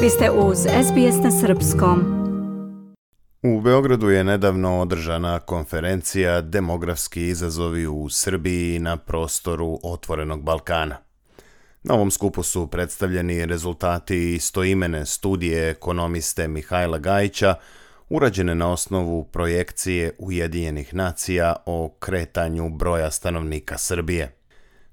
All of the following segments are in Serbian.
Vi ste uz SBS na Srpskom. U Beogradu je nedavno održana konferencija Demografski izazovi u Srbiji na prostoru Otvorenog Balkana. Na ovom skupu su predstavljeni rezultati istoimene studije ekonomiste Mihajla Gajića, urađene na osnovu projekcije Ujedinjenih nacija o kretanju broja stanovnika Srbije.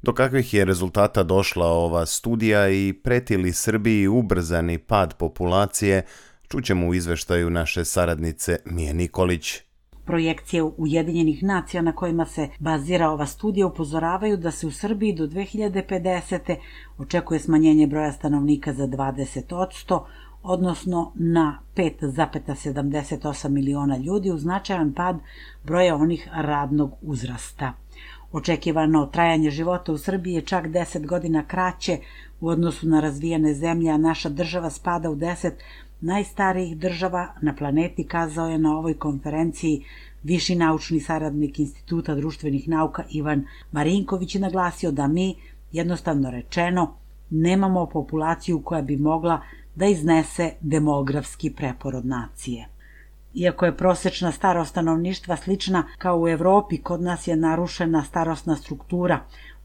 Do kakvih je rezultata došla ova studija i preti li Srbiji ubrzani pad populacije, čućemo u izveštaju naše saradnice Mije Nikolić. Projekcije Ujedinjenih nacija na kojima se bazira ova studija upozoravaju da se u Srbiji do 2050. očekuje smanjenje broja stanovnika za 20%, odnosno na 5,78 miliona ljudi uz značajan pad broja onih radnog uzrasta. Očekivano trajanje života u Srbiji je čak 10 godina kraće u odnosu na razvijene zemlje, a naša država spada u 10 najstarijih država na planeti, kazao je na ovoj konferenciji viši naučni saradnik Instituta društvenih nauka Ivan Marinković i naglasio da mi, jednostavno rečeno, nemamo populaciju koja bi mogla da iznese demografski preporod nacije. Iako je prosečna starost stanovništva slična kao u Evropi, kod nas je narušena starostna struktura.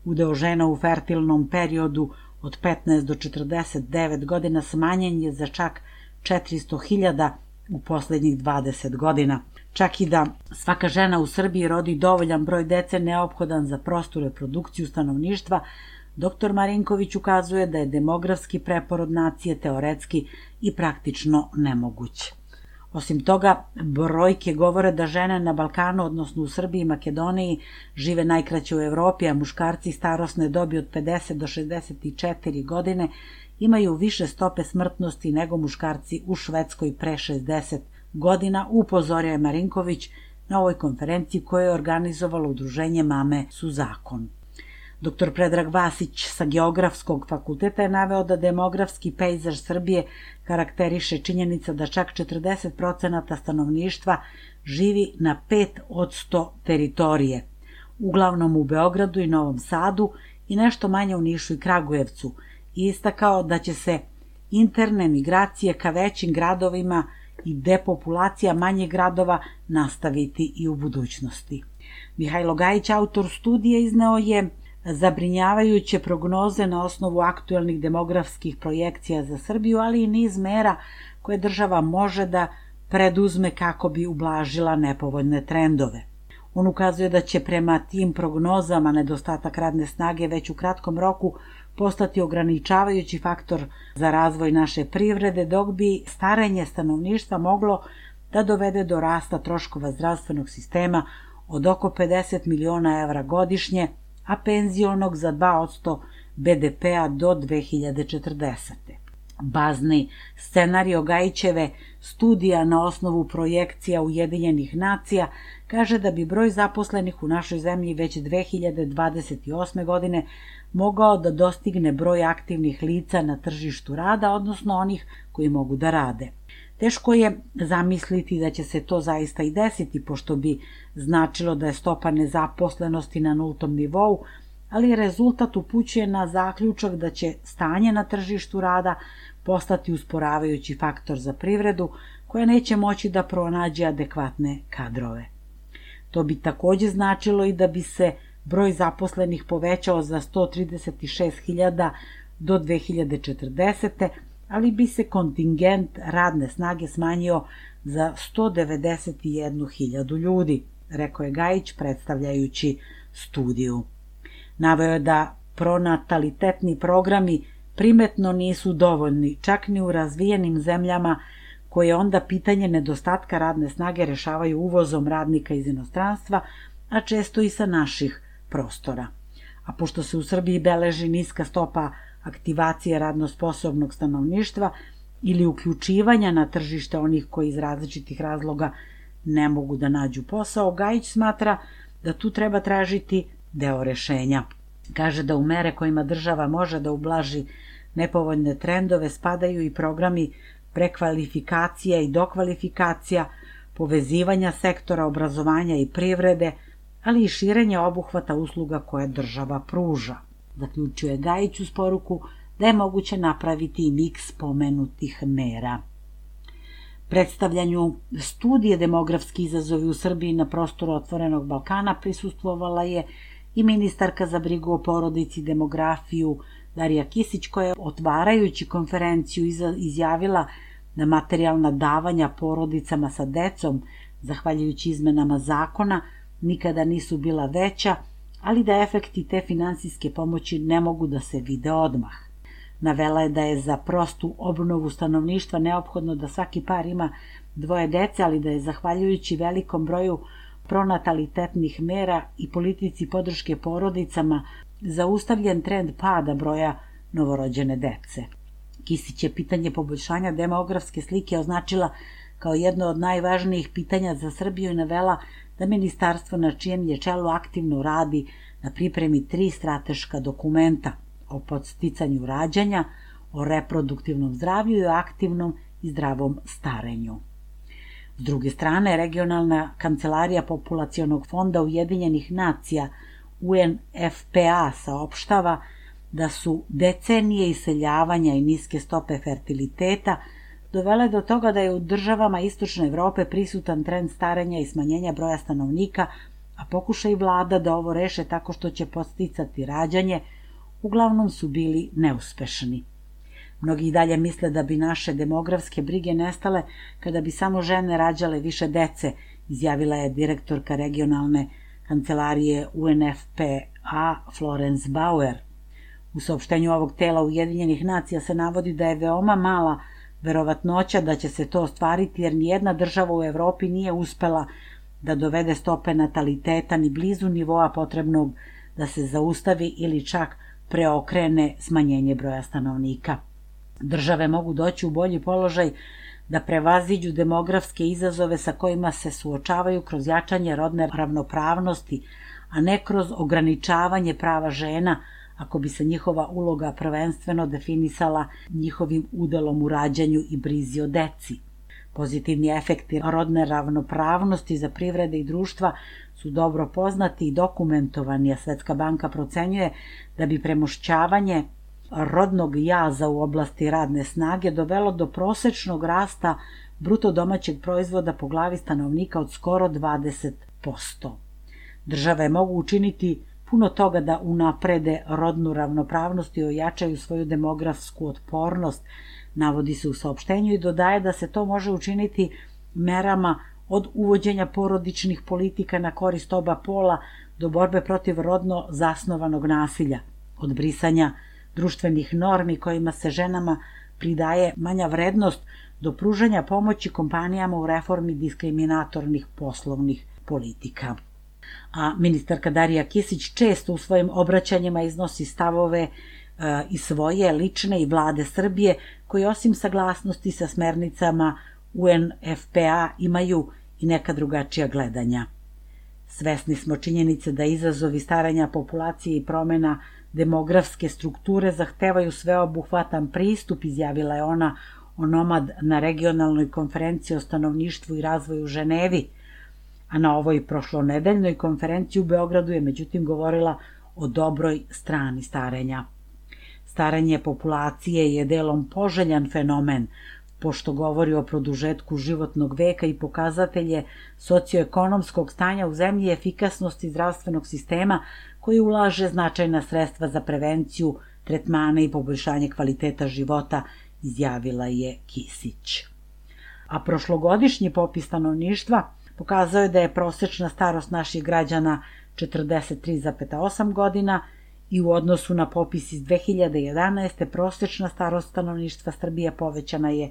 Udeo žena u fertilnom periodu od 15 do 49 godina smanjen je za čak 400.000 u poslednjih 20 godina. Čak i da svaka žena u Srbiji rodi dovoljan broj dece neophodan za prostu reprodukciju stanovništva, Dr. Marinković ukazuje da je demografski preporod nacije teoretski i praktično nemoguć. Osim toga, brojke govore da žene na Balkanu, odnosno u Srbiji i Makedoniji, žive najkraće u Evropi, a muškarci starosne dobi od 50 do 64 godine imaju više stope smrtnosti nego muškarci u Švedskoj pre 60 godina, upozorio je Marinković na ovoj konferenciji koju je organizovalo udruženje Mame su zakon. Dr. Predrag Vasić sa Geografskog fakulteta je naveo da demografski pejzaž Srbije karakteriše činjenica da čak 40% stanovništva živi na 5 od 100 teritorije, uglavnom u Beogradu i Novom Sadu i nešto manje u Nišu i Kragujevcu, i istakao da će se interne migracije ka većim gradovima i depopulacija manjih gradova nastaviti i u budućnosti. Mihajlo Gajić, autor studije, izneo je zabrinjavajuće prognoze na osnovu aktuelnih demografskih projekcija za Srbiju, ali i niz mera koje država može da preduzme kako bi ublažila nepovoljne trendove. On ukazuje da će prema tim prognozama nedostatak radne snage već u kratkom roku postati ograničavajući faktor za razvoj naše privrede, dok bi starenje stanovništva moglo da dovede do rasta troškova zdravstvenog sistema od oko 50 miliona evra godišnje, a penzionog za 2% BDP-a do 2040. Bazni scenario Gajićeve studija na osnovu projekcija Ujedinjenih nacija kaže da bi broj zaposlenih u našoj zemlji već 2028. godine mogao da dostigne broj aktivnih lica na tržištu rada, odnosno onih koji mogu da rade. Teško je zamisliti da će se to zaista i desiti, pošto bi značilo da je stopa nezaposlenosti na nultom nivou, ali rezultat upućuje na zaključak da će stanje na tržištu rada postati usporavajući faktor za privredu koja neće moći da pronađe adekvatne kadrove. To bi takođe značilo i da bi se broj zaposlenih povećao za 136.000 do 2040 ali bi se kontingent radne snage smanjio za 191.000 ljudi, rekao je Gajić predstavljajući studiju. Naveo je da pronatalitetni programi primetno nisu dovoljni, čak ni u razvijenim zemljama koje onda pitanje nedostatka radne snage rešavaju uvozom radnika iz inostranstva, a često i sa naših prostora. A pošto se u Srbiji beleži niska stopa aktivacije radno sposobnog stanovništva ili uključivanja na tržište onih koji iz različitih razloga ne mogu da nađu posao, Gajić smatra da tu treba tražiti deo rešenja. Kaže da u mere kojima država može da ublaži nepovoljne trendove spadaju i programi prekvalifikacija i dokvalifikacija, povezivanja sektora obrazovanja i privrede, ali i širenje obuhvata usluga koje država pruža zaključuje Gajić uz poruku da je moguće napraviti i miks pomenutih mera. Predstavljanju studije demografski izazovi u Srbiji na prostoru Otvorenog Balkana prisustvovala je i ministarka za brigu o porodici i demografiju Darija Kisić koja je otvarajući konferenciju izjavila da materijalna davanja porodicama sa decom, zahvaljujući izmenama zakona, nikada nisu bila veća, ali da efekti te finansijske pomoći ne mogu da se vide odmah. Navela je da je za prostu obnovu stanovništva neophodno da svaki par ima dvoje dece, ali da je zahvaljujući velikom broju pronatalitetnih mera i politici podrške porodicama zaustavljen trend pada broja novorođene dece. Kisić je pitanje poboljšanja demografske slike označila kao jedno od najvažnijih pitanja za Srbiju i navela da ministarstvo na čijem je čelu aktivno radi na pripremi tri strateška dokumenta o podsticanju rađanja, o reproduktivnom zdravlju i o aktivnom i zdravom starenju. S druge strane, regionalna kancelarija populacionog fonda Ujedinjenih nacija UNFPA saopštava da su decenije iseljavanja i niske stope fertiliteta dovele do toga da je u državama Istočne Evrope prisutan trend starenja i smanjenja broja stanovnika, a pokušaj vlada da ovo reše tako što će posticati rađanje, uglavnom su bili neuspešni. Mnogi i dalje misle da bi naše demografske brige nestale kada bi samo žene rađale više dece, izjavila je direktorka regionalne kancelarije UNFPA Florence Bauer. U saopštenju ovog tela Ujedinjenih nacija se navodi da je veoma mala verovatnoća da će se to ostvariti jer nijedna država u Evropi nije uspela da dovede stope nataliteta ni blizu nivoa potrebnog da se zaustavi ili čak preokrene smanjenje broja stanovnika. Države mogu doći u bolji položaj da prevaziđu demografske izazove sa kojima se suočavaju kroz jačanje rodne ravnopravnosti, a ne kroz ograničavanje prava žena, ako bi se njihova uloga prvenstveno definisala njihovim udelom u rađanju i brizi o deci. Pozitivni efekti rodne ravnopravnosti za privrede i društva su dobro poznati i dokumentovani, a Svetska banka procenjuje da bi premošćavanje rodnog jaza u oblasti radne snage dovelo do prosečnog rasta bruto domaćeg proizvoda po glavi stanovnika od skoro 20%. Države mogu učiniti puno toga da unaprede rodnu ravnopravnost i ojačaju svoju demografsku otpornost, navodi se u saopštenju i dodaje da se to može učiniti merama od uvođenja porodičnih politika na korist oba pola do borbe protiv rodno zasnovanog nasilja, od brisanja društvenih normi kojima se ženama pridaje manja vrednost do pružanja pomoći kompanijama u reformi diskriminatornih poslovnih politika. A ministarka Darija Kisić često u svojim obraćanjima iznosi stavove e, i svoje lične i vlade Srbije koji osim saglasnosti sa smernicama UNFPA imaju i neka drugačija gledanja. Svesni smo činjenice da izazovi staranja populacije i promena demografske strukture zahtevaju sveobuhvatan pristup, izjavila je ona onomad na regionalnoj konferenciji o stanovništvu i razvoju u Ženevi, a na ovoj prošlonedeljnoj konferenciji u Beogradu je međutim govorila o dobroj strani starenja. Staranje populacije je delom poželjan fenomen, pošto govori o produžetku životnog veka i pokazatelje socioekonomskog stanja u zemlji i efikasnosti zdravstvenog sistema koji ulaže značajna sredstva za prevenciju, tretmane i poboljšanje kvaliteta života, izjavila je Kisić. A prošlogodišnji popis stanovništva pokazao je da je prosečna starost naših građana 43,8 godina i u odnosu na popis iz 2011. prosečna starost stanovništva Srbije povećana je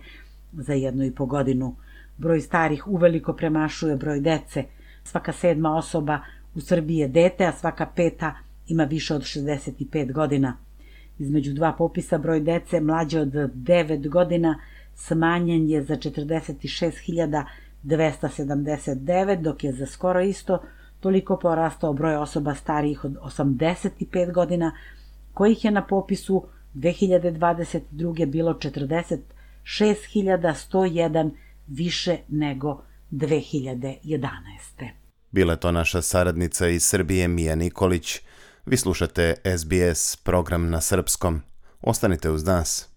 za jednu i po godinu. Broj starih uveliko premašuje broj dece. Svaka sedma osoba u Srbiji je dete, a svaka peta ima više od 65 godina. Između dva popisa broj dece mlađe od 9 godina smanjen je za 46.279, dok je za skoro isto toliko porastao broj osoba starijih od 85 godina, kojih je na popisu 2022. bilo 46.101 više nego 2011. Bila je to naša saradnica iz Srbije Mija Nikolić. Vi slušate SBS program na srpskom. Ostanite uz nas.